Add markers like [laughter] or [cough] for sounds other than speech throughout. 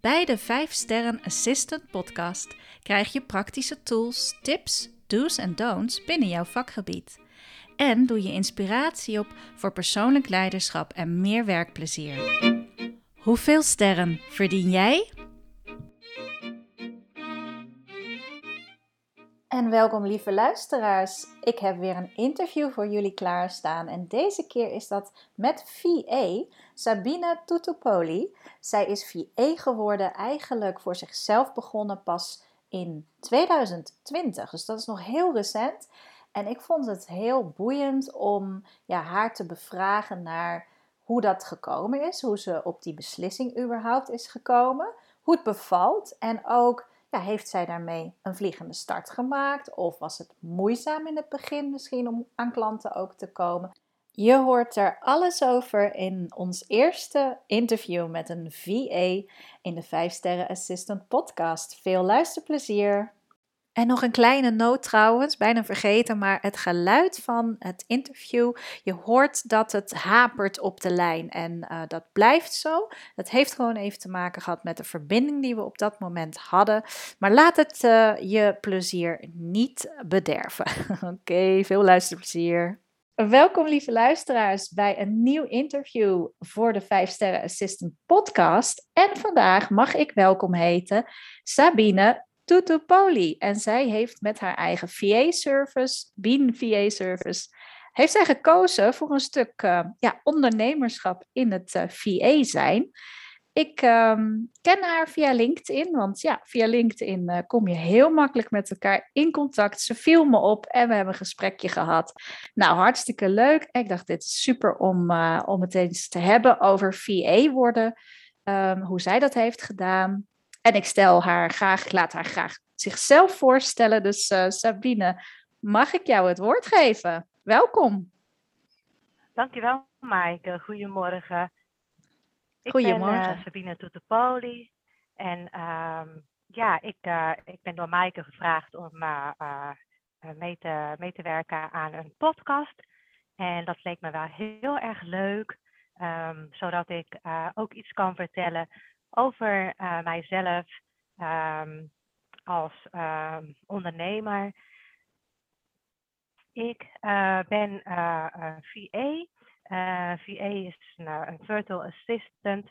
Bij de 5 Sterren Assistant podcast krijg je praktische tools, tips, do's en don'ts binnen jouw vakgebied. En doe je inspiratie op voor persoonlijk leiderschap en meer werkplezier. Hoeveel sterren verdien jij? En welkom lieve luisteraars. Ik heb weer een interview voor jullie klaarstaan. En deze keer is dat met VA, Sabine Tutupoli. Zij is VA geworden, eigenlijk voor zichzelf begonnen pas in 2020. Dus dat is nog heel recent. En ik vond het heel boeiend om ja, haar te bevragen naar hoe dat gekomen is, hoe ze op die beslissing überhaupt is gekomen, hoe het bevalt en ook ja, heeft zij daarmee een vliegende start gemaakt of was het moeizaam in het begin misschien om aan klanten ook te komen. Je hoort er alles over in ons eerste interview met een VA in de 5 Sterren Assistant podcast. Veel luisterplezier! En nog een kleine noot trouwens, bijna vergeten, maar het geluid van het interview, je hoort dat het hapert op de lijn en uh, dat blijft zo. Dat heeft gewoon even te maken gehad met de verbinding die we op dat moment hadden. Maar laat het uh, je plezier niet bederven. [laughs] Oké, veel luisterplezier. Welkom lieve luisteraars bij een nieuw interview voor de 5 Sterren Assistant podcast. En vandaag mag ik welkom heten Sabine Tutupoli. En zij heeft met haar eigen VA-service, Bean VA-service, heeft zij gekozen voor een stuk uh, ja, ondernemerschap in het uh, VA zijn. Ik um, ken haar via LinkedIn, want ja, via LinkedIn uh, kom je heel makkelijk met elkaar in contact. Ze viel me op en we hebben een gesprekje gehad. Nou, hartstikke leuk. Ik dacht, dit is super om, om het eens te hebben over VA worden. Um, hoe zij dat heeft gedaan. En ik stel haar graag, ik laat haar graag zichzelf voorstellen. Dus uh, Sabine, mag ik jou het woord geven? Welkom. Dankjewel, Maaike. Goedemorgen. Ik Goedemorgen. ben uh, Sabine Toetepoli. En um, ja, ik, uh, ik ben door Maaike gevraagd om uh, mee, te, mee te werken aan een podcast. En dat leek me wel heel erg leuk, um, zodat ik ook iets kan vertellen over mijzelf um, als ondernemer. Ik ben VA uh, eh, VA is een, eh, een virtual assistant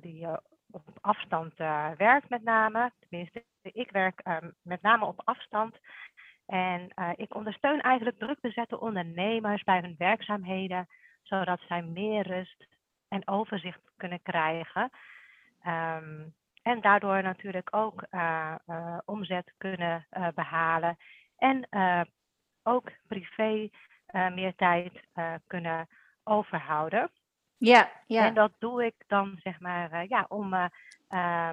die op afstand werkt met name. Tenminste, ik werk ehm, met name op afstand. En ik ondersteun eigenlijk druk bezette ondernemers bij hun werkzaamheden, zodat zij meer rust en overzicht kunnen krijgen. Um, en daardoor natuurlijk ook omzet kunnen behalen. En ook privé meer tijd kunnen overhouden. Ja, ja. En dat doe ik dan zeg maar, uh, ja, om, uh, uh,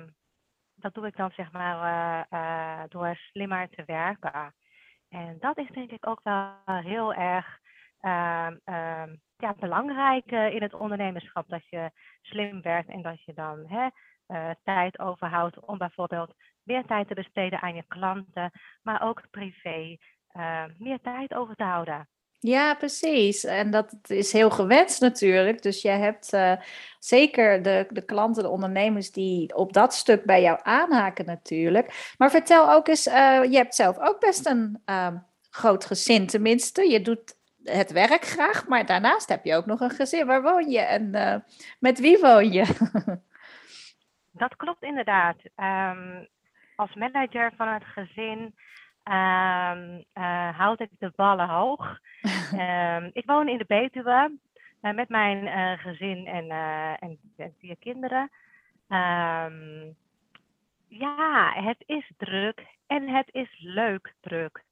dat doe ik dan zeg maar uh, door slimmer te werken. En dat is denk ik ook wel heel erg ehm, ehm, ja, belangrijk in het ondernemerschap. Dat je slim werkt en dat je dan hè, tijd overhoudt om bijvoorbeeld meer tijd te besteden aan je klanten, maar ook privé meer tijd over te houden. Ja, precies. En dat is heel gewenst natuurlijk. Dus jij hebt zeker de, de klanten, de ondernemers die op dat stuk bij jou aanhaken natuurlijk. Maar vertel ook eens, je hebt zelf ook best een uh, groot gezin tenminste. Je doet het werk graag, maar daarnaast heb je ook nog een gezin. Waar woon je en eh, met wie woon je? [laughs] dat klopt inderdaad. Um, als manager van het gezin um, uh, houd ik de ballen hoog. um, [laughs] ik woon in de Betuwe uh, met mijn gezin en, en, en, vier kinderen. Ja, het is druk en het is leuk druk.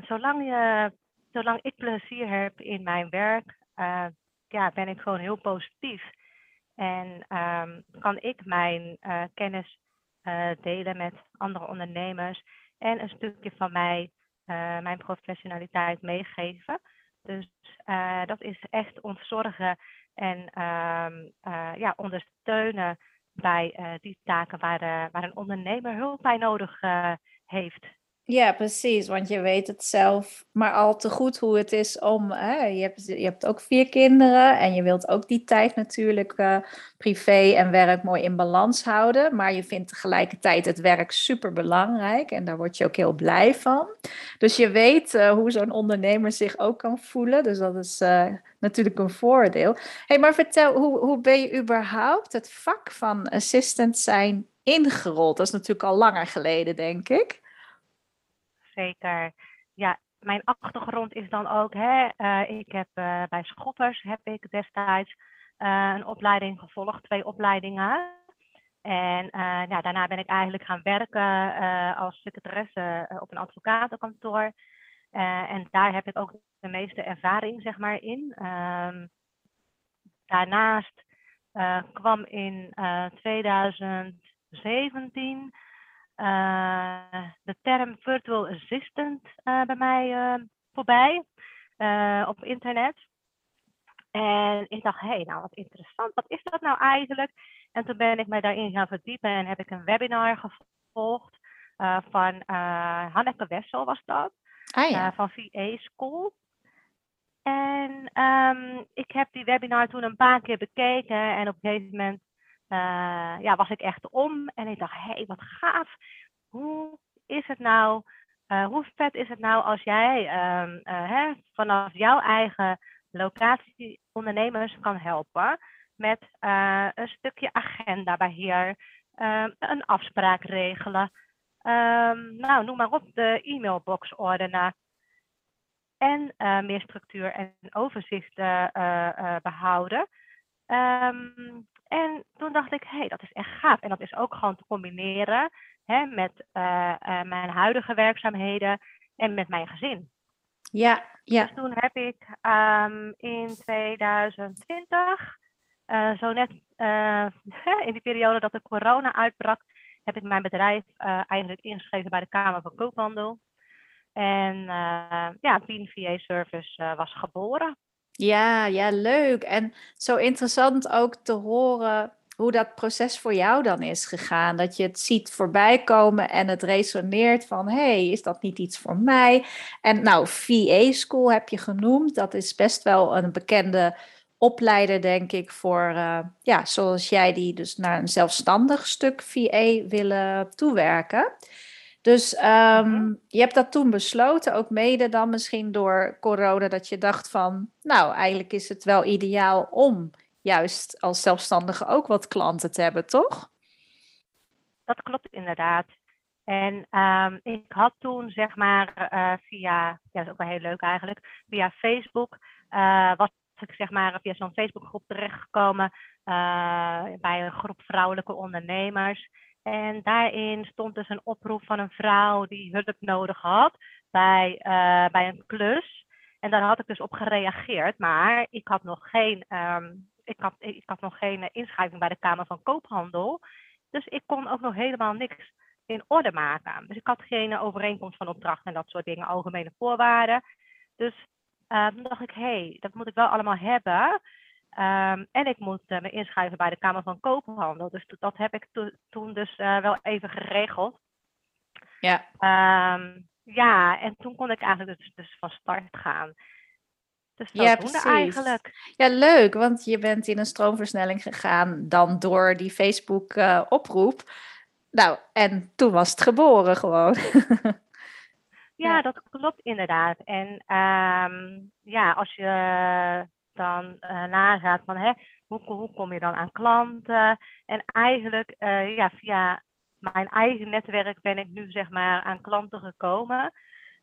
zolang, je, zolang ik plezier heb in mijn werk, ja, ben ik gewoon heel positief. En kan ik mijn kennis delen met andere ondernemers en een stukje van mij mijn professionaliteit meegeven. Dus dat is echt ontzorgen en ehm, ja, ondersteunen bij die taken waar, waar een ondernemer hulp bij nodig heeft. Ja, precies. Want je weet het zelf maar al te goed hoe het is om. Hè, je, hebt, je hebt ook vier kinderen en je wilt ook die tijd natuurlijk uh, privé en werk mooi in balans houden. Maar je vindt tegelijkertijd het werk super belangrijk en daar word je ook heel blij van. Dus je weet uh, hoe zo'n ondernemer zich ook kan voelen. Dus dat is uh, natuurlijk een voordeel. hey, maar vertel, hoe, hoe ben je überhaupt het vak van assistant zijn ingerold? Dat is natuurlijk al langer geleden, denk ik Ja, mijn achtergrond is dan ook, hè, uh, ik heb uh, bij Schotters heb ik destijds uh, een opleiding gevolgd, twee opleidingen. En daarna ben ik eigenlijk gaan werken als secretaresse op een advocatenkantoor. en daar heb ik ook de meeste ervaring zeg maar, in. Um, daarnaast kwam in 2017 uh, de term virtual assistant uh, bij mij uh, voorbij op internet. En ik dacht, hé, hey, nou wat interessant, wat is dat nou eigenlijk? En toen ben ik mij daarin gaan verdiepen en heb ik een webinar gevolgd van Hanneke Wessel was dat, ah, ja. van VA School. En um, ik heb die webinar toen een paar keer bekeken en op een gegeven moment uh, ja, was ik echt om. En ik dacht, hé, hey, wat gaaf. Hoe is het nou, uh, hoe vet is het nou als jij um, uh, hè, vanaf jouw eigen locatie ondernemers kan helpen met een stukje agendabeheer, um, een afspraak regelen. Um, nou, noem maar op, de e-mailbox ordenen. En meer structuur en overzicht behouden. En toen dacht ik, hé, hey, dat is echt gaaf. En dat is ook gewoon te combineren hè, met uh, uh, mijn huidige werkzaamheden en met mijn gezin. Ja, ja. Dus toen heb ik um, in 2020, uh, eh, zo net [laughs] in die periode dat de corona uitbrak, heb ik mijn bedrijf eigenlijk ingeschreven bij de Kamer van Koophandel. En ja, Bean VA Service was geboren. Ja, ja, leuk. En zo interessant ook te horen hoe dat proces voor jou dan is gegaan. Dat je het ziet voorbij komen en het resoneert van... hé, hey, is dat niet iets voor mij? En nou, VA School heb je genoemd. Dat is best wel een bekende opleider, denk ik, voor... Uh, ja, zoals jij die dus naar een zelfstandig stuk VA willen toewerken. Dus um, je hebt dat toen besloten, ook mede dan misschien door corona, dat je dacht van, nou, eigenlijk is het wel ideaal om juist als zelfstandige ook wat klanten te hebben, toch? Dat klopt inderdaad. En um, ik had toen, zeg maar, uh, via, ja, dat is ook wel heel leuk eigenlijk, via Facebook, uh, was ik zeg maar via zo'n Facebookgroep terechtgekomen uh, bij een groep vrouwelijke ondernemers. En daarin stond dus een oproep van een vrouw die hulp nodig had bij, uh, bij een klus. En daar had ik dus op gereageerd, maar ik had nog geen, um, ik had, ik had nog geen inschrijving bij de Kamer van Koophandel. Dus ik kon ook nog helemaal niks in orde maken. Dus ik had geen overeenkomst van opdracht en dat soort dingen, algemene voorwaarden. Dus toen dacht ik, hé, hey, dat moet ik wel allemaal hebben. Um, en ik moet uh, me inschrijven bij de Kamer van Koophandel. Dus dat heb ik to toen dus uh, wel even geregeld. Ja. Um, ja, en toen kon ik eigenlijk dus, dus van start gaan. Dus dat ja, precies. eigenlijk. Ja, leuk, want je bent in een stroomversnelling gegaan dan door die Facebook-oproep. Uh, nou, en toen was het geboren gewoon. [laughs] ja, dat klopt inderdaad. En um, ja, als je dan uh, nagaat van hè, hoe, hoe kom je dan aan klanten. En eigenlijk uh, ja, via mijn eigen netwerk ben ik nu zeg maar aan klanten gekomen.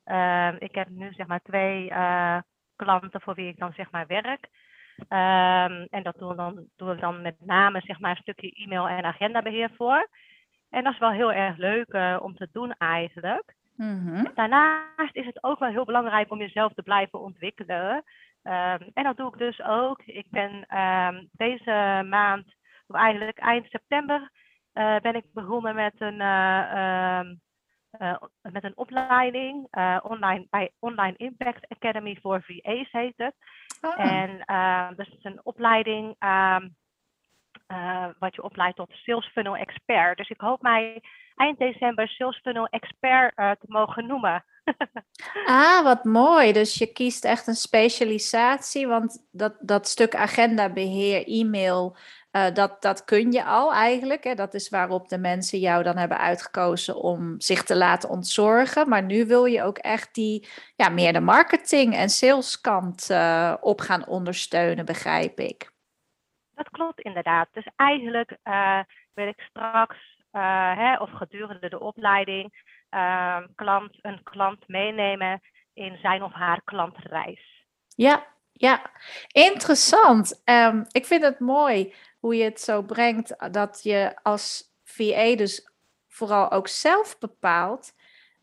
Uh, ik heb nu zeg maar twee uh, klanten voor wie ik dan zeg maar werk. Um, en dat doen we dan, doen we dan met name zeg maar een stukje e-mail en agendabeheer voor. En dat is wel heel erg leuk om te doen eigenlijk. Mm -hmm. Daarnaast is het ook wel heel belangrijk om jezelf te blijven ontwikkelen. Um, en dat doe ik dus ook. Ik ben um, deze maand, of eigenlijk eind september, uh, ben ik begonnen met een, uh, um, met een opleiding online, bij Online Impact Academy voor VA's heet het. Oh. En het is een opleiding ehm, wat je opleidt tot Sales Funnel Expert. Dus ik hoop mij eind december Sales Funnel Expert te mogen noemen. [laughs] ah, wat mooi. Dus je kiest echt een specialisatie, want dat, dat stuk agendabeheer, e-mail, uh, dat, dat kun je al eigenlijk. Hè? Dat is waarop de mensen jou dan hebben uitgekozen om zich te laten ontzorgen. Maar nu wil je ook echt die, ja, meer de marketing- en saleskant uh, op gaan ondersteunen, begrijp ik. Dat klopt inderdaad. Dus eigenlijk uh, wil ik straks, hè, of gedurende de opleiding, uh, klant, een klant meenemen in zijn of haar klantreis. Ja, ja, interessant. Um, ik vind het mooi hoe je het zo brengt dat je als VA dus vooral ook zelf bepaalt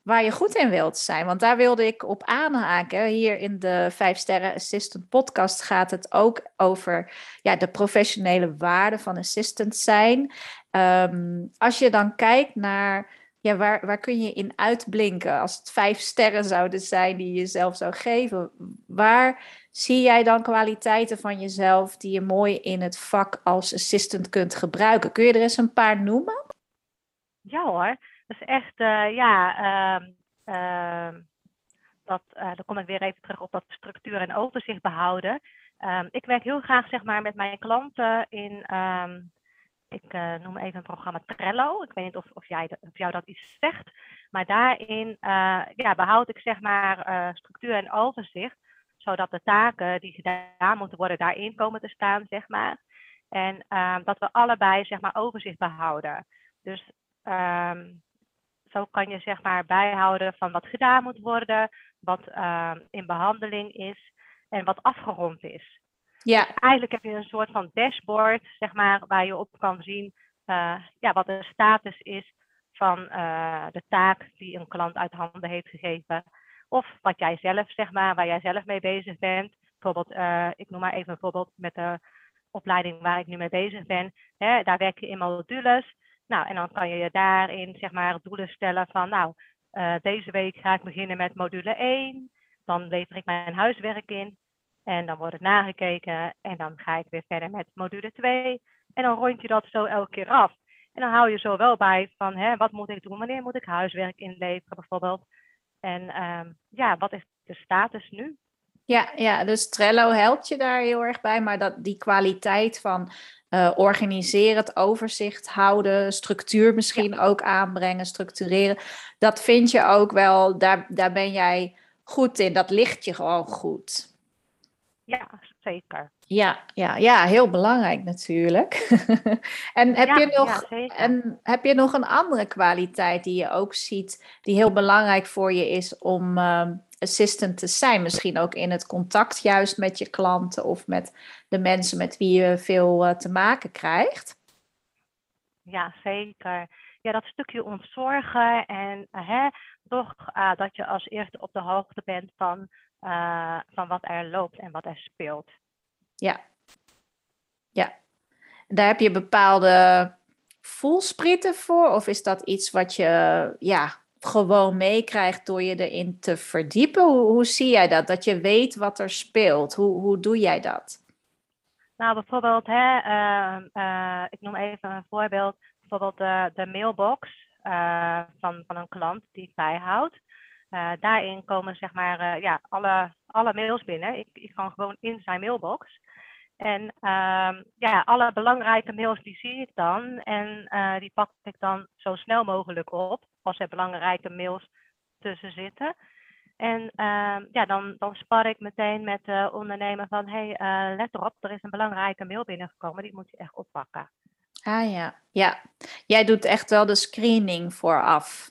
waar je goed in wilt zijn. Want daar wilde ik op aanhaken. Hier in de 5 Sterren Assistant podcast gaat het ook over ja, de professionele waarde van assistant zijn. Um, als je dan kijkt naar ja, waar, waar kun je in uitblinken als het vijf sterren zouden zijn die je jezelf zou geven? Waar zie jij dan kwaliteiten van jezelf die je mooi in het vak als assistant kunt gebruiken? Kun je er eens een paar noemen? Ja hoor, is echt, uh, ja, uh, uh, dat, dan kom ik weer even terug op dat structuur en overzicht behouden. Ehm, ik werk heel graag zeg maar, met mijn klanten in ehm, ik uh, noem even een programma Trello. Ik weet niet of, of, jij, of jou dat iets zegt. Maar daarin ja, behoud ik zeg maar structuur en overzicht. Zodat de taken die gedaan moeten worden daarin komen te staan, zeg maar. En dat we allebei zeg maar overzicht behouden. Dus um, zo kan je zeg maar bijhouden van wat gedaan moet worden, wat in behandeling is en wat afgerond is. Ja. eigenlijk heb je een soort van dashboard, zeg maar, waar je op kan zien uh, ja, wat de status is van uh, de taak die een klant uit handen heeft gegeven. Of wat jij zelf, zeg maar, waar jij zelf mee bezig bent. Bijvoorbeeld, uh, ik noem maar even een voorbeeld met de opleiding waar ik nu mee bezig ben. Hè, daar werk je in modules. Nou, en dan kan je je daarin, zeg maar, doelen stellen van, nou, deze week ga ik beginnen met module 1. Dan lever ik mijn huiswerk in. En dan wordt het nagekeken en dan ga ik weer verder met module 2. En dan rond je dat zo elke keer af. En dan hou je zo wel bij van hè, wat moet ik doen, wanneer moet ik huiswerk inleveren bijvoorbeeld. En um, ja, wat is de status nu? Ja, ja, dus Trello helpt je daar heel erg bij, maar dat, die kwaliteit van uh, organiseren, het overzicht houden, structuur misschien ook aanbrengen, structureren, dat vind je ook wel, daar, daar ben jij goed in, dat ligt je gewoon goed. Ja, zeker. Ja, ja, ja heel belangrijk natuurlijk. [laughs] en, heb je nog, en heb je nog een andere kwaliteit die je ook ziet, die heel belangrijk voor je is om ehm, assistant te zijn? Misschien ook in het contact juist met je klanten of met de mensen met wie je veel uh, te maken krijgt? Ja, zeker. Ja, dat stukje ontzorgen en uh, hè, toch uh, dat je als eerste op de hoogte bent van uh, van wat er loopt en wat er speelt. Ja. Ja. Daar heb je bepaalde voelsprieten voor? Of is dat iets wat je ja, gewoon meekrijgt door je erin te verdiepen? Hoe, hoe zie jij dat? Dat je weet wat er speelt. Hoe, hoe doe jij dat? Nou, bijvoorbeeld, hè, uh, uh, ik noem even een voorbeeld. Bijvoorbeeld de, de mailbox uh, van, van een klant die ik bijhoud. Uh, daarin komen zeg maar uh, ja, alle, alle mails binnen. Ik, ik kan gewoon in zijn mailbox. En uh, ja, alle belangrijke mails die zie ik dan. En uh, die pak ik dan zo snel mogelijk op. Als er belangrijke mails tussen zitten. En ehm, ja, dan, dan spar ik meteen met de ondernemer van... hé, hey, let erop, er is een belangrijke mail binnengekomen. Die moet je echt oppakken. Ah ja, ja. Jij doet echt wel de screening vooraf.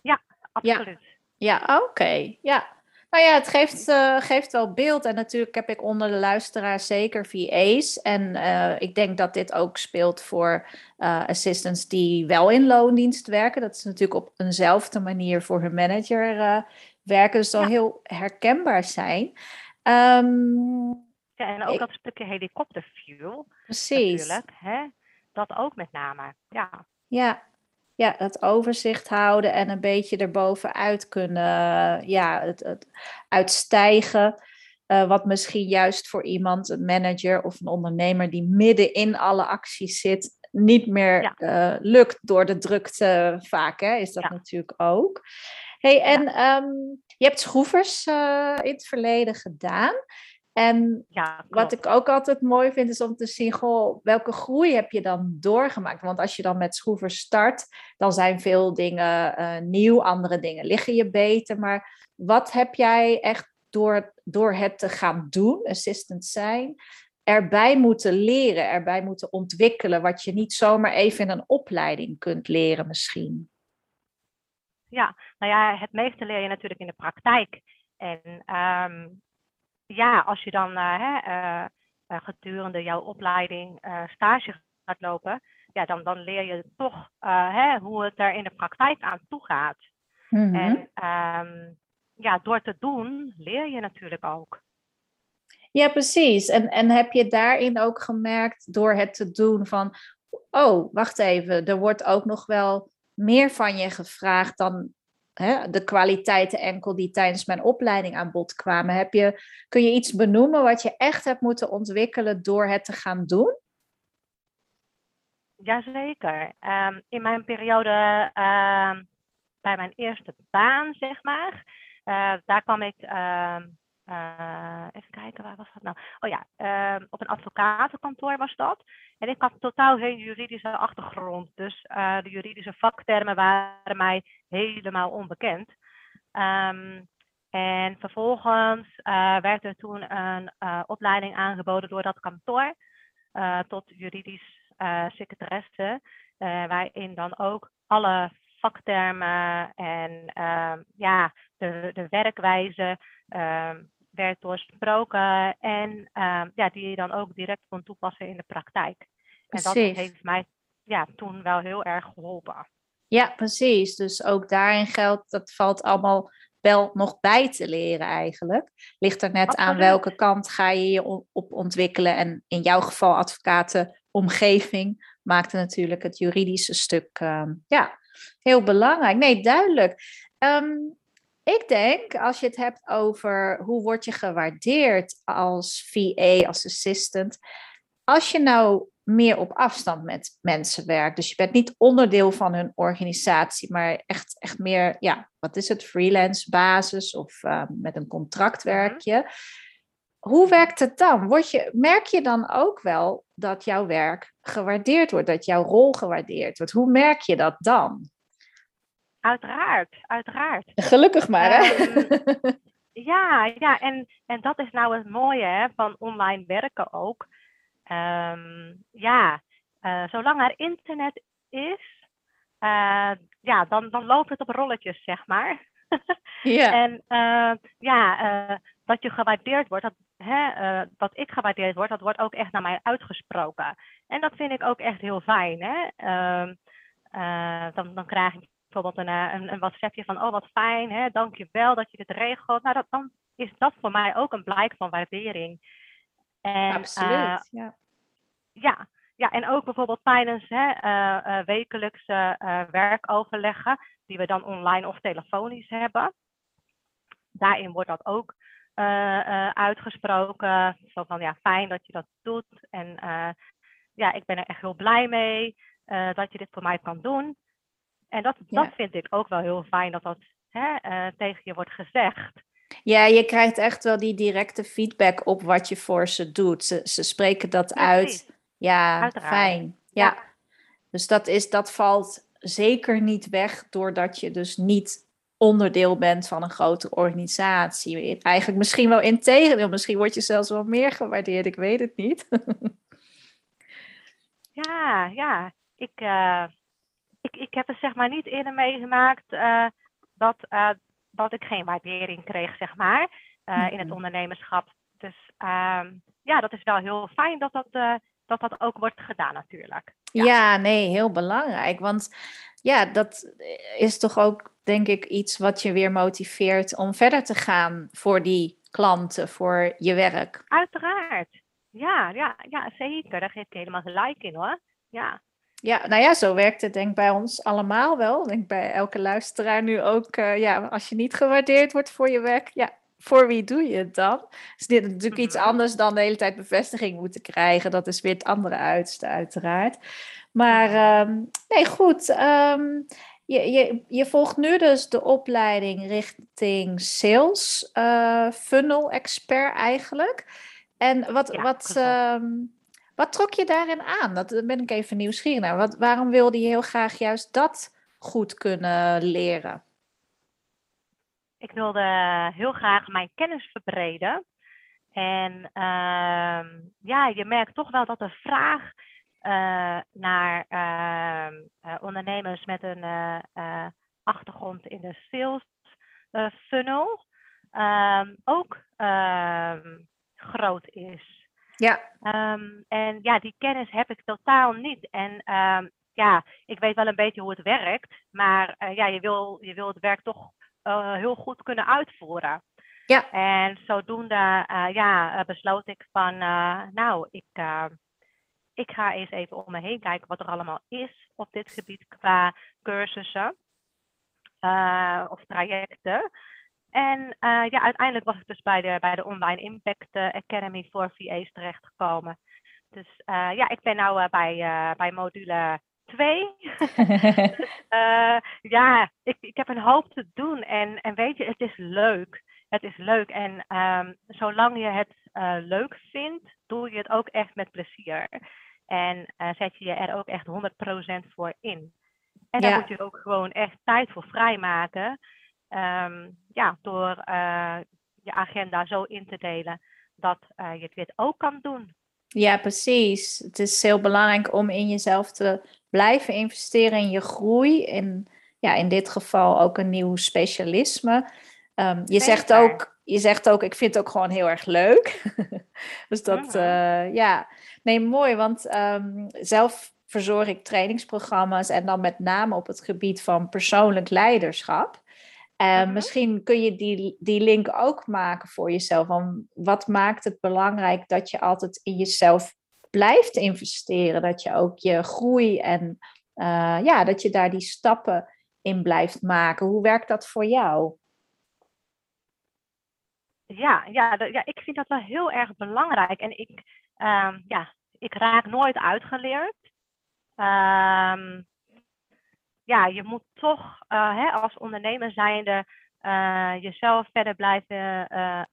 Ja, absoluut. Ja, oké. Ja. Nou ja, het geeft, uh, geeft wel beeld. En natuurlijk heb ik onder de luisteraars zeker VA's. En uh, ik denk dat dit ook speelt voor uh, assistants die wel in loondienst werken. Dat is natuurlijk op eenzelfde manier voor hun manager werken. Dus zal ja. heel herkenbaar zijn. Um, ja, en ook ik, dat stukje helikopterview. Precies. Natuurlijk, hè? Dat ook met name, ja. Ja, ja, het overzicht houden en een beetje erbovenuit kunnen ja, het, het uitstijgen. Uh, wat misschien juist voor iemand, een manager of een ondernemer die midden in alle acties zit, niet meer uh, lukt door de drukte vaak, hè, is dat natuurlijk ook. Hey, en ja. um, je hebt schroevers uh, in het verleden gedaan. En ja, wat ik ook altijd mooi vind, is om te zien, goh, welke groei heb je dan doorgemaakt? Want als je dan met schroevers start, dan zijn veel dingen uh, nieuw, andere dingen liggen je beter. Maar wat heb jij echt door, door het te gaan doen, assistant zijn, erbij moeten leren, erbij moeten ontwikkelen, wat je niet zomaar even in een opleiding kunt leren misschien? Ja, nou ja, het meeste leer je natuurlijk in de praktijk. En um, ja, als je dan uh, hè, uh, gedurende jouw opleiding stage gaat lopen, ja, dan, dan leer je toch hè, hoe het er in de praktijk aan toe gaat. Mm -hmm. En um, ja, door te doen leer je natuurlijk ook. Ja, precies. En, en heb je daarin ook gemerkt door het te doen van, oh, wacht even, er wordt ook nog wel meer van je gevraagd dan hè, de kwaliteiten enkel die tijdens mijn opleiding aan bod kwamen. Heb je, kun je iets benoemen wat je echt hebt moeten ontwikkelen door het te gaan doen? Jazeker. Um, in mijn periode uh, bij mijn eerste baan, zeg maar, uh, daar kwam ik ehm, uh, even kijken, waar was dat nou? Oh ja, uh, op een advocatenkantoor was dat. En ik had totaal geen juridische achtergrond. Dus uh, de juridische vaktermen waren mij helemaal onbekend. Um, en vervolgens werd er toen een opleiding aangeboden door dat kantoor tot juridisch secretaresse. waarin dan ook alle vaktermen en ja, de, de werkwijze werd doorsproken en uh, ja, die je dan ook direct kon toepassen in de praktijk. En dat heeft mij ja, toen wel heel erg geholpen. Ja, precies. Dus ook daarin geldt, dat valt allemaal wel nog bij te leren eigenlijk. Ligt er net aan welke kant ga je je op ontwikkelen. En in jouw geval advocatenomgeving maakte natuurlijk het juridische stuk uh, ja, heel belangrijk. Nee, duidelijk. Um, ik denk, als je het hebt over hoe word je gewaardeerd als VA, als assistant, als je nou meer op afstand met mensen werkt, dus je bent niet onderdeel van hun organisatie, maar echt, echt meer, ja, wat is het, freelance basis of uh, met een contract mhm. werk je. Hoe werkt het dan? Word je, merk je dan ook wel dat jouw werk gewaardeerd wordt, dat jouw rol gewaardeerd wordt? Hoe merk je dat dan? Uiteraard, uiteraard. Gelukkig maar, hè? Ehm, ja, ja en, en dat is nou het mooie hè, van online werken ook. Um, ja, uh, zolang er internet is, uh, ja, dan, dan loopt het op rolletjes, zeg maar. [laughs] ja. En uh, ja, dat je gewaardeerd wordt, dat, hè, dat ik gewaardeerd word, dat wordt ook echt naar mij uitgesproken. En dat vind ik ook echt heel fijn. Hè? Ehm, dan, dan krijg ik bijvoorbeeld een, eh, een, een WhatsAppje van, oh wat fijn, hè, dank je wel dat je dit regelt. Nou, dat, dan is dat voor mij ook een blijk van waardering. En, Absoluut, uh, ja. Ja, ja, en ook bijvoorbeeld tijdens hè, uh, wekelijkse werkoverleggen, die we dan online of telefonisch hebben. Daarin wordt dat ook uitgesproken. Zo van, ja, fijn dat je dat doet. En ja, ik ben er echt heel blij mee dat je dit voor mij kan doen. En dat, dat vind ik ook wel heel fijn dat dat hè, uh, tegen je wordt gezegd. Ja, je krijgt echt wel die directe feedback op wat je voor ze doet. Ze, ze spreken dat uit. Ja, Uiteraard. fijn. Ja. ja. Dus dat, is, dat valt zeker niet weg doordat je dus niet onderdeel bent van een grote organisatie. Eigenlijk misschien wel in tegendeel. Misschien word je zelfs wel meer gewaardeerd. Ik weet het niet. [laughs] ja, ja. Ik, uh, ik, ik heb het zeg maar niet eerder meegemaakt uh, dat, uh, dat ik geen waardering kreeg, zeg maar, uh, in het ondernemerschap. Dus ehm, ja, dat is wel heel fijn dat dat, dat dat ook wordt gedaan natuurlijk. Ja. ja, nee, heel belangrijk. Want ja, dat is toch ook, denk ik, iets wat je weer motiveert om verder te gaan voor die klanten, voor je werk. Uiteraard. Ja, ja, ja zeker. Daar geef ik helemaal gelijk in hoor. Ja. Ja, nou ja, zo werkt het denk ik bij ons allemaal wel. Ik denk bij elke luisteraar nu ook. Uh, ja, als je niet gewaardeerd wordt voor je werk, ja, voor wie doe je het dan? Is dit natuurlijk iets mhm. anders dan de hele tijd bevestiging moeten krijgen. Dat is weer het andere uiterste, uiteraard. Maar ehm, nee, goed. Um, je, je, je volgt nu dus de opleiding richting sales uh, funnel expert eigenlijk. En wat, wat, um, wat trok je daarin aan? Dat ben ik even nieuwsgierig naar. Wat, waarom wilde je heel graag juist dat goed kunnen leren? Ik wilde heel graag mijn kennis verbreden. En uh, ja, je merkt toch wel dat de vraag uh, naar uh, ondernemers met een uh, achtergrond in de sales funnel ehm, ook ehm, groot is. Ja. en ja, die kennis heb ik totaal niet. En ja, ik weet wel een beetje hoe het werkt, maar ja, je wil, je wil het werk toch heel goed kunnen uitvoeren. Ja. En zodoende ja, besloot ik van, nou, ik ik ga eens even om me heen kijken wat er allemaal is op dit gebied qua cursussen of trajecten. En uh, ja, uiteindelijk was ik dus bij de, bij de Online Impact Academy voor VA's terechtgekomen. Dus uh, ja, ik ben nu bij, bij module 2. [laughs] dus, ja, ik, ik heb een hoop te doen en, en weet je, het is leuk. Het is leuk en um, zolang je het leuk vindt, doe je het ook echt met plezier. En zet je je er ook echt 100% voor in. En daar moet je ook gewoon echt tijd voor vrijmaken. Um, ja, door uh, je agenda zo in te delen dat uh, je dit ook kan doen. Ja, precies. Het is heel belangrijk om in jezelf te blijven investeren in je groei. En ja, in dit geval ook een nieuw specialisme. Um, je, zegt ook, je zegt ook, ik vind het ook gewoon heel erg leuk. [laughs] dus dat, uh, ja, Nee, mooi, want um, zelf verzorg ik trainingsprogramma's en dan met name op het gebied van persoonlijk leiderschap. En mhm. misschien kun je die, die link ook maken voor jezelf. Van wat maakt het belangrijk dat je altijd in jezelf blijft investeren? Dat je ook je groei en uh, ja, dat je daar die stappen in blijft maken. Hoe werkt dat voor jou? Ja, ja, ja ik vind dat wel heel erg belangrijk. En ik, um, ja, ik raak nooit uitgeleerd. Um, ja, je moet toch uh, hè, als ondernemer zijnde uh, jezelf verder blijven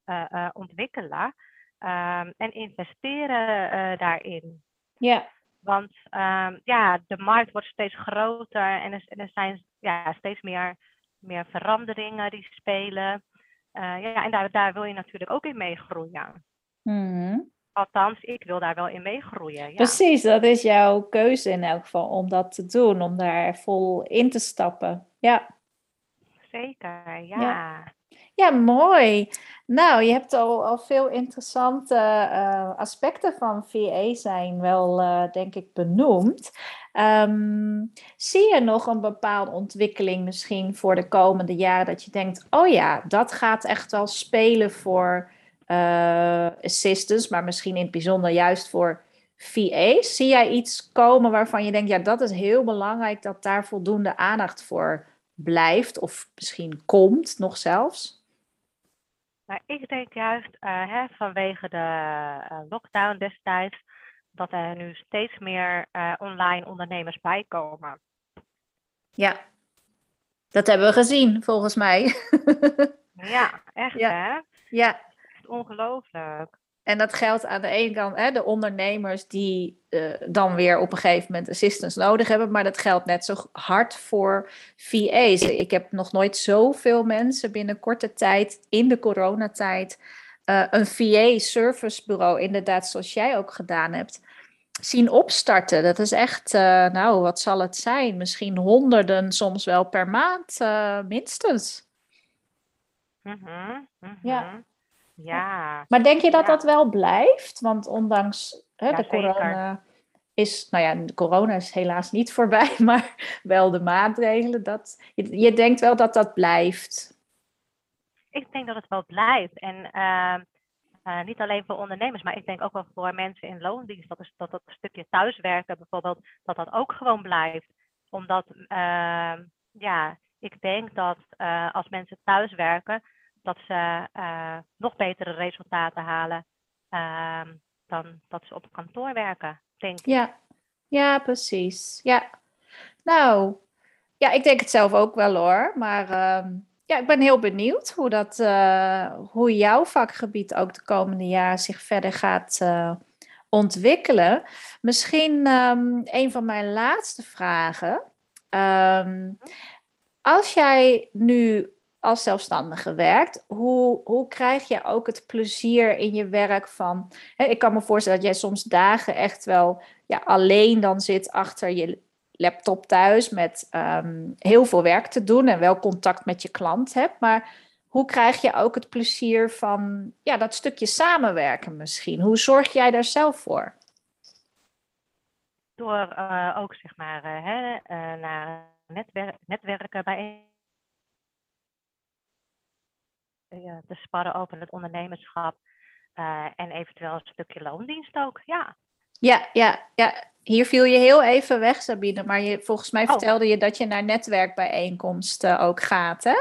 uh, ontwikkelen um, en investeren daarin. Ja. Want um, ja, de markt wordt steeds groter en er, er zijn ja, steeds meer, meer veranderingen die spelen. ja, en daar, daar wil je natuurlijk ook in meegroeien. Mm Althans, ik wil daar wel in meegroeien. Ja. Precies, dat is jouw keuze in elk geval om dat te doen, om daar vol in te stappen. Ja. Zeker, ja. Ja, mooi. Nou, je hebt al, al veel interessante uh, aspecten van VA zijn wel, uh, denk ik, benoemd. Um, zie je nog een bepaalde ontwikkeling misschien voor de komende jaren dat je denkt, oh ja, dat gaat echt wel spelen voor uh, assistants, maar misschien in het bijzonder juist voor VA's. Zie jij iets komen waarvan je denkt, ja, dat is heel belangrijk dat daar voldoende aandacht voor blijft of misschien komt nog zelfs? Nou, ik denk juist uh, hè, vanwege de uh, lockdown destijds dat er nu steeds meer online ondernemers bijkomen. Ja, dat hebben we gezien volgens mij. [laughs] ja, echt hè? Ja ongelooflijk. En dat geldt aan de ene kant hè, de ondernemers die uh, dan weer op een gegeven moment assistance nodig hebben, maar dat geldt net zo hard voor VA's. Ik heb nog nooit zoveel mensen binnen korte tijd, in de coronatijd, uh, een VA-servicebureau, inderdaad zoals jij ook gedaan hebt, zien opstarten. Dat is echt, uh, nou, wat zal het zijn? Misschien honderden, soms wel per maand, minstens. Mm -hmm, Ja. Ja. Maar denk je dat dat wel blijft? Want ondanks hè, de corona is, nou ja, de corona is helaas niet voorbij, [laughs] maar wel de maatregelen. Dat, je, je denkt wel dat dat blijft. Ik denk dat het wel blijft. En uh, uh, niet alleen voor ondernemers, maar ik denk ook wel voor mensen in loondienst. Dat, is, dat dat stukje thuiswerken bijvoorbeeld, dat dat ook gewoon blijft. Omdat, uh, ja, ik denk dat uh, als mensen thuiswerken, dat ze nog betere resultaten halen ehm, dan dat ze op kantoor werken, denk ik. Ja, ja precies. Ja. Nou, ja, ik denk het zelf ook wel hoor. Maar ehm, ja, ik ben heel benieuwd hoe, dat, uh, hoe jouw vakgebied ook de komende jaren zich verder gaat uh, ontwikkelen. Misschien um, een van mijn laatste vragen. Als jij nu als zelfstandige werkt, hoe, hoe krijg je ook het plezier in je werk van... Hè, ik kan me voorstellen dat jij soms dagen echt wel ja, alleen dan zit achter je laptop thuis met um, heel veel werk te doen en wel contact met je klant hebt. Maar hoe krijg je ook het plezier van ja, dat stukje samenwerken misschien? Hoe zorg jij daar zelf voor? Door uh, ook zeg maar uh, hè, uh, naar netwer netwerken bij te sparren over het ondernemerschap en eventueel een stukje loondienst ook, ja. Ja, ja, ja. Hier viel je heel even weg, Sabine, maar je, volgens mij oh. vertelde je dat je naar netwerkbijeenkomsten ook gaat, hè?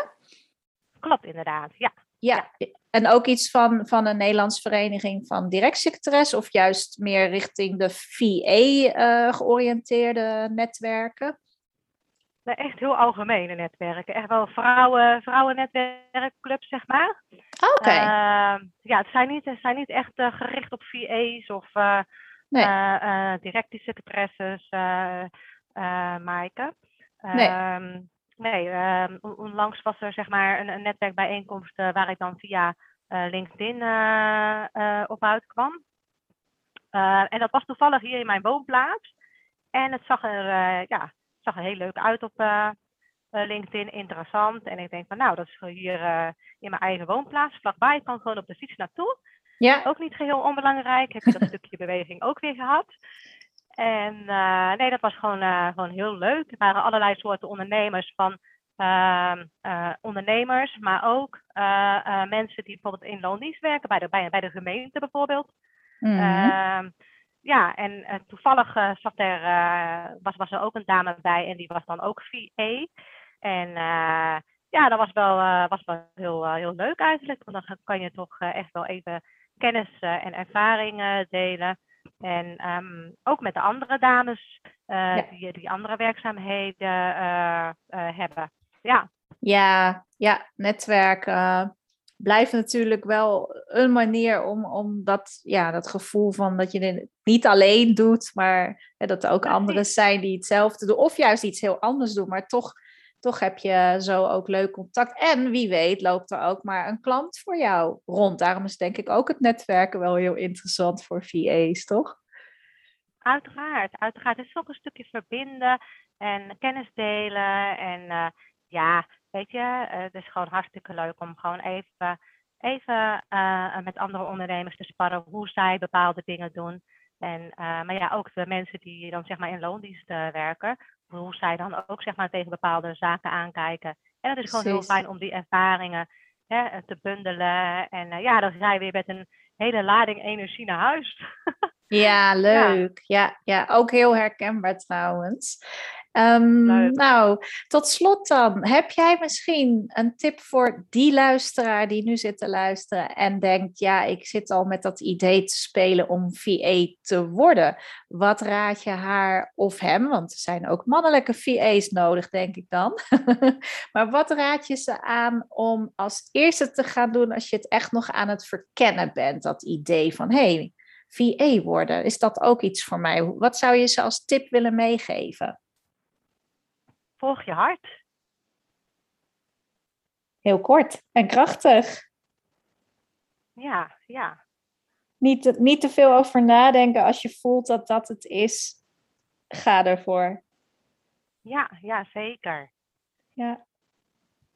Klopt, inderdaad, ja. Ja, en ook iets van, van een Nederlandse vereniging van directiesecretaris of juist meer richting de VA-georiënteerde eh, netwerken? Nee, echt heel algemene netwerken. Echt wel vrouwen, vrouwennetwerkclubs, zeg maar. Oké. Uh, ja, het zijn niet, het zijn niet echt uh, gericht op VA's of uh, Nee. Uh, direct die secretaresses, Maaike. Nee. Ehm, nee, um, onlangs was er zeg maar een, een netwerkbijeenkomst waar ik dan via LinkedIn op uitkwam. en dat was toevallig hier in mijn woonplaats. En het zag er, ja, zag er heel leuk uit op LinkedIn, interessant. En ik denk van nou, dat is hier in mijn eigen woonplaats, vlakbij. Ik kan gewoon op de fiets naartoe. Ja. Ook niet geheel onbelangrijk. Heb je dat [laughs] stukje beweging ook weer gehad. En uh, nee, dat was gewoon, gewoon heel leuk. Er waren allerlei soorten ondernemers van uh, ondernemers, maar ook mensen die bijvoorbeeld in loondienst werken, bij de, bij, bij de gemeente bijvoorbeeld. Mm -hmm. Ja, en toevallig zat er, was, was er ook een dame bij en die was dan ook VA. En ja, dat was wel, was wel heel, heel leuk eigenlijk. Want dan kan je toch echt wel even kennis en ervaringen delen. En um, ook met de andere dames die, die andere werkzaamheden hebben. Ja. Ja, ja, netwerk blijft natuurlijk wel een manier om, om dat, ja, dat gevoel van dat je het niet alleen doet, maar hè, dat er ook anderen zijn die hetzelfde doen. Of juist iets heel anders doen, maar toch toch heb je zo ook leuk contact. En wie weet loopt er ook maar een klant voor jou rond. Daarom is denk ik ook het netwerken wel heel interessant voor VA's, toch? Uiteraard, uiteraard. Het is ook een stukje verbinden en kennis delen. En uh, ja, weet je, uh, het is gewoon hartstikke leuk om gewoon even, even uh, met andere ondernemers te sparren hoe zij bepaalde dingen doen. En, maar ja, ook de mensen die dan zeg maar in loondienst werken, hoe zij dan ook zeg maar, tegen bepaalde zaken aankijken. En het is gewoon heel fijn om die ervaringen hè, te bundelen. En ja, dan ga je weer met een hele lading energie naar huis. [laughs] ja, leuk. Ja. ja. Ja, ook heel herkenbaar trouwens. Um, nou, tot slot dan. Heb jij misschien een tip voor die luisteraar die nu zit te luisteren en denkt, ja, ik zit al met dat idee te spelen om VA te worden. Wat raad je haar of hem, want er zijn ook mannelijke VA's nodig, denk ik dan. [laughs] maar wat raad je ze aan om als eerste te gaan doen als je het echt nog aan het verkennen bent, dat idee van, hé, hey, VA worden, is dat ook iets voor mij? Wat zou je ze als tip willen meegeven? Volg je hart. Heel kort en krachtig. Ja, ja. Niet, niet te veel over nadenken. Als je voelt dat dat het is, ga ervoor. Ja, ja, zeker. Ja.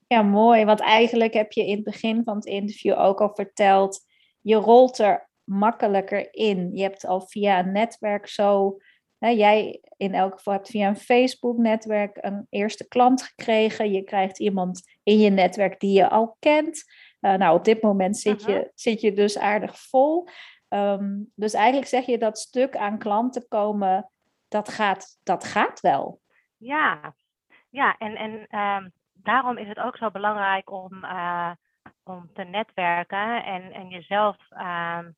ja, mooi. Want eigenlijk heb je in het begin van het interview ook al verteld, je rolt er makkelijker in. Je hebt al via een netwerk zo jij in elk geval hebt via een Facebook-netwerk een eerste klant gekregen. Je krijgt iemand in je netwerk die je al kent. nou, op dit moment zit, je, zit je dus aardig vol. Ehm, dus eigenlijk zeg je dat stuk aan klanten komen, dat gaat, dat gaat wel. Ja, ja en, en ehm, daarom is het ook zo belangrijk om, eh, om te netwerken en, en jezelf ehm,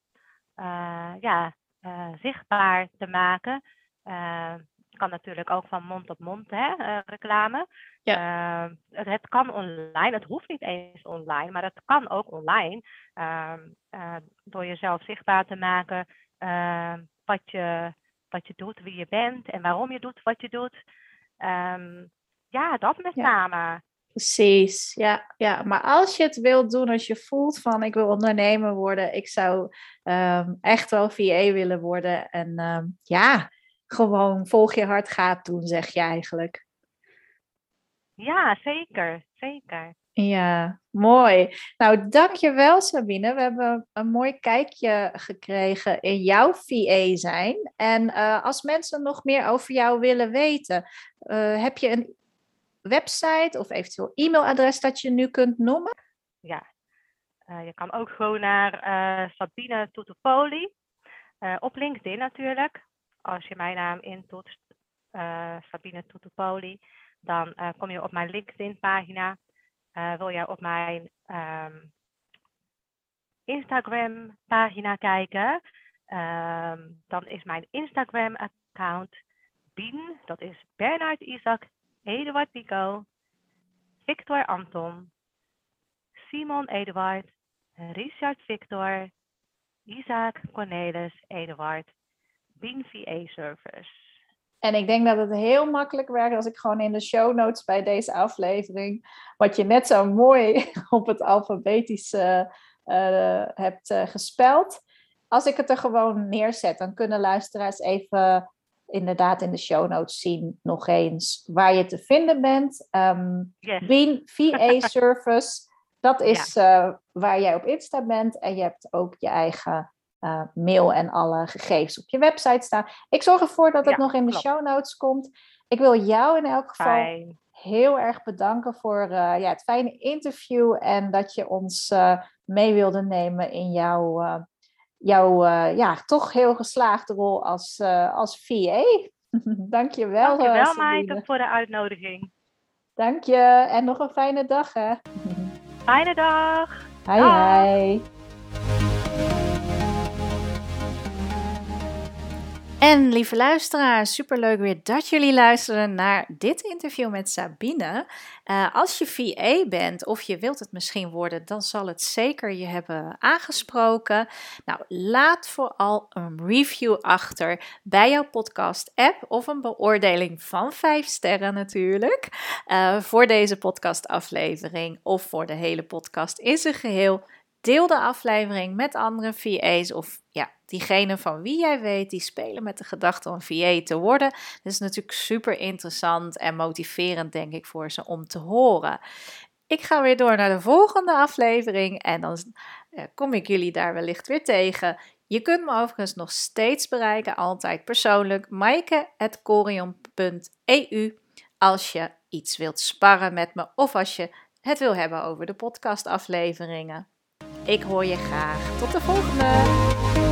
eh, ja, eh, zichtbaar te maken. Eh, kan natuurlijk ook van mond op mond hè, eh, reclame. Ehm, het, het kan online, het hoeft niet eens online, maar het kan ook online. Ehm, eh, door jezelf zichtbaar te maken ehm, wat, je, wat je doet, wie je bent en waarom je doet wat je doet. Ehm, ja, dat met Ja. name. Precies, ja, ja. Maar als je het wilt doen, als je voelt van ik wil ondernemer worden, ik zou echt wel VA willen worden. En ja, gewoon volg je hart gaat doen, zeg je eigenlijk. Ja, zeker, zeker. Ja, mooi. Nou, dankjewel Sabine. We hebben een mooi kijkje gekregen in jouw VA zijn. En eh, als mensen nog meer over jou willen weten, eh, heb je een website of eventueel e-mailadres dat je nu kunt noemen? Ja. Eh, je kan ook gewoon naar Sabine Tutupoli. op LinkedIn natuurlijk. Als je mijn naam intoetst, eh, Sabine Tutupoli, dan eh, kom je op mijn LinkedIn pagina. Eh, wil je op mijn ehm, Instagram pagina kijken, ehm, dan is mijn Instagram account Bien, dat is Bernard Isaac, Eduard Pico, Victor Anton, Simon Eduard, Richard Victor, Isaac Cornelis Eduard, Bien VA Service. En ik denk dat het heel makkelijk werkt als ik gewoon in de show notes bij deze aflevering, wat je net zo mooi [laughs] op het alfabetische uh, hebt uh, gespeld, als ik het er gewoon neerzet, dan kunnen luisteraars even inderdaad in de show notes zien nog eens waar je te vinden bent. Um, Yes. Bean VA [laughs] Service, dat is uh, waar jij op Insta bent en je hebt ook je eigen uh, mail en alle gegevens op je website staan. Ik zorg ervoor dat het Ja, nog in de klopt. show notes komt. Ik wil jou in elk geval Fijn. heel erg bedanken voor uh, ja, het fijne interview en dat je ons uh, mee wilde nemen in jouw, jouw ja, toch heel geslaagde rol als, als VA. [laughs] Dank je wel. Dankjewel Maaike voor de uitnodiging. Dank je en nog een fijne dag hè. [laughs] Fijne dag. Hi Dag. hi. En lieve luisteraars, superleuk weer dat jullie luisteren naar dit interview met Sabine. Uh, als je VA bent of je wilt het misschien worden, dan zal het zeker je hebben aangesproken. Nou, laat vooral een review achter bij jouw podcast-app of een beoordeling van 5 sterren natuurlijk. Uh, voor deze podcastaflevering of voor de hele podcast in zijn geheel. Deel de aflevering met andere VA's of ja, diegene van wie jij weet die spelen met de gedachte om VA te worden. Dat is natuurlijk super interessant en motiverend, denk ik, voor ze om te horen. Ik ga weer door naar de volgende aflevering en dan uh, kom ik jullie daar wellicht weer tegen. Je kunt me overigens nog steeds bereiken, altijd persoonlijk, maaike.corion.eu als je iets wilt sparren met me of als je het wil hebben over de podcastafleveringen. Ik hoor je graag. Tot de volgende!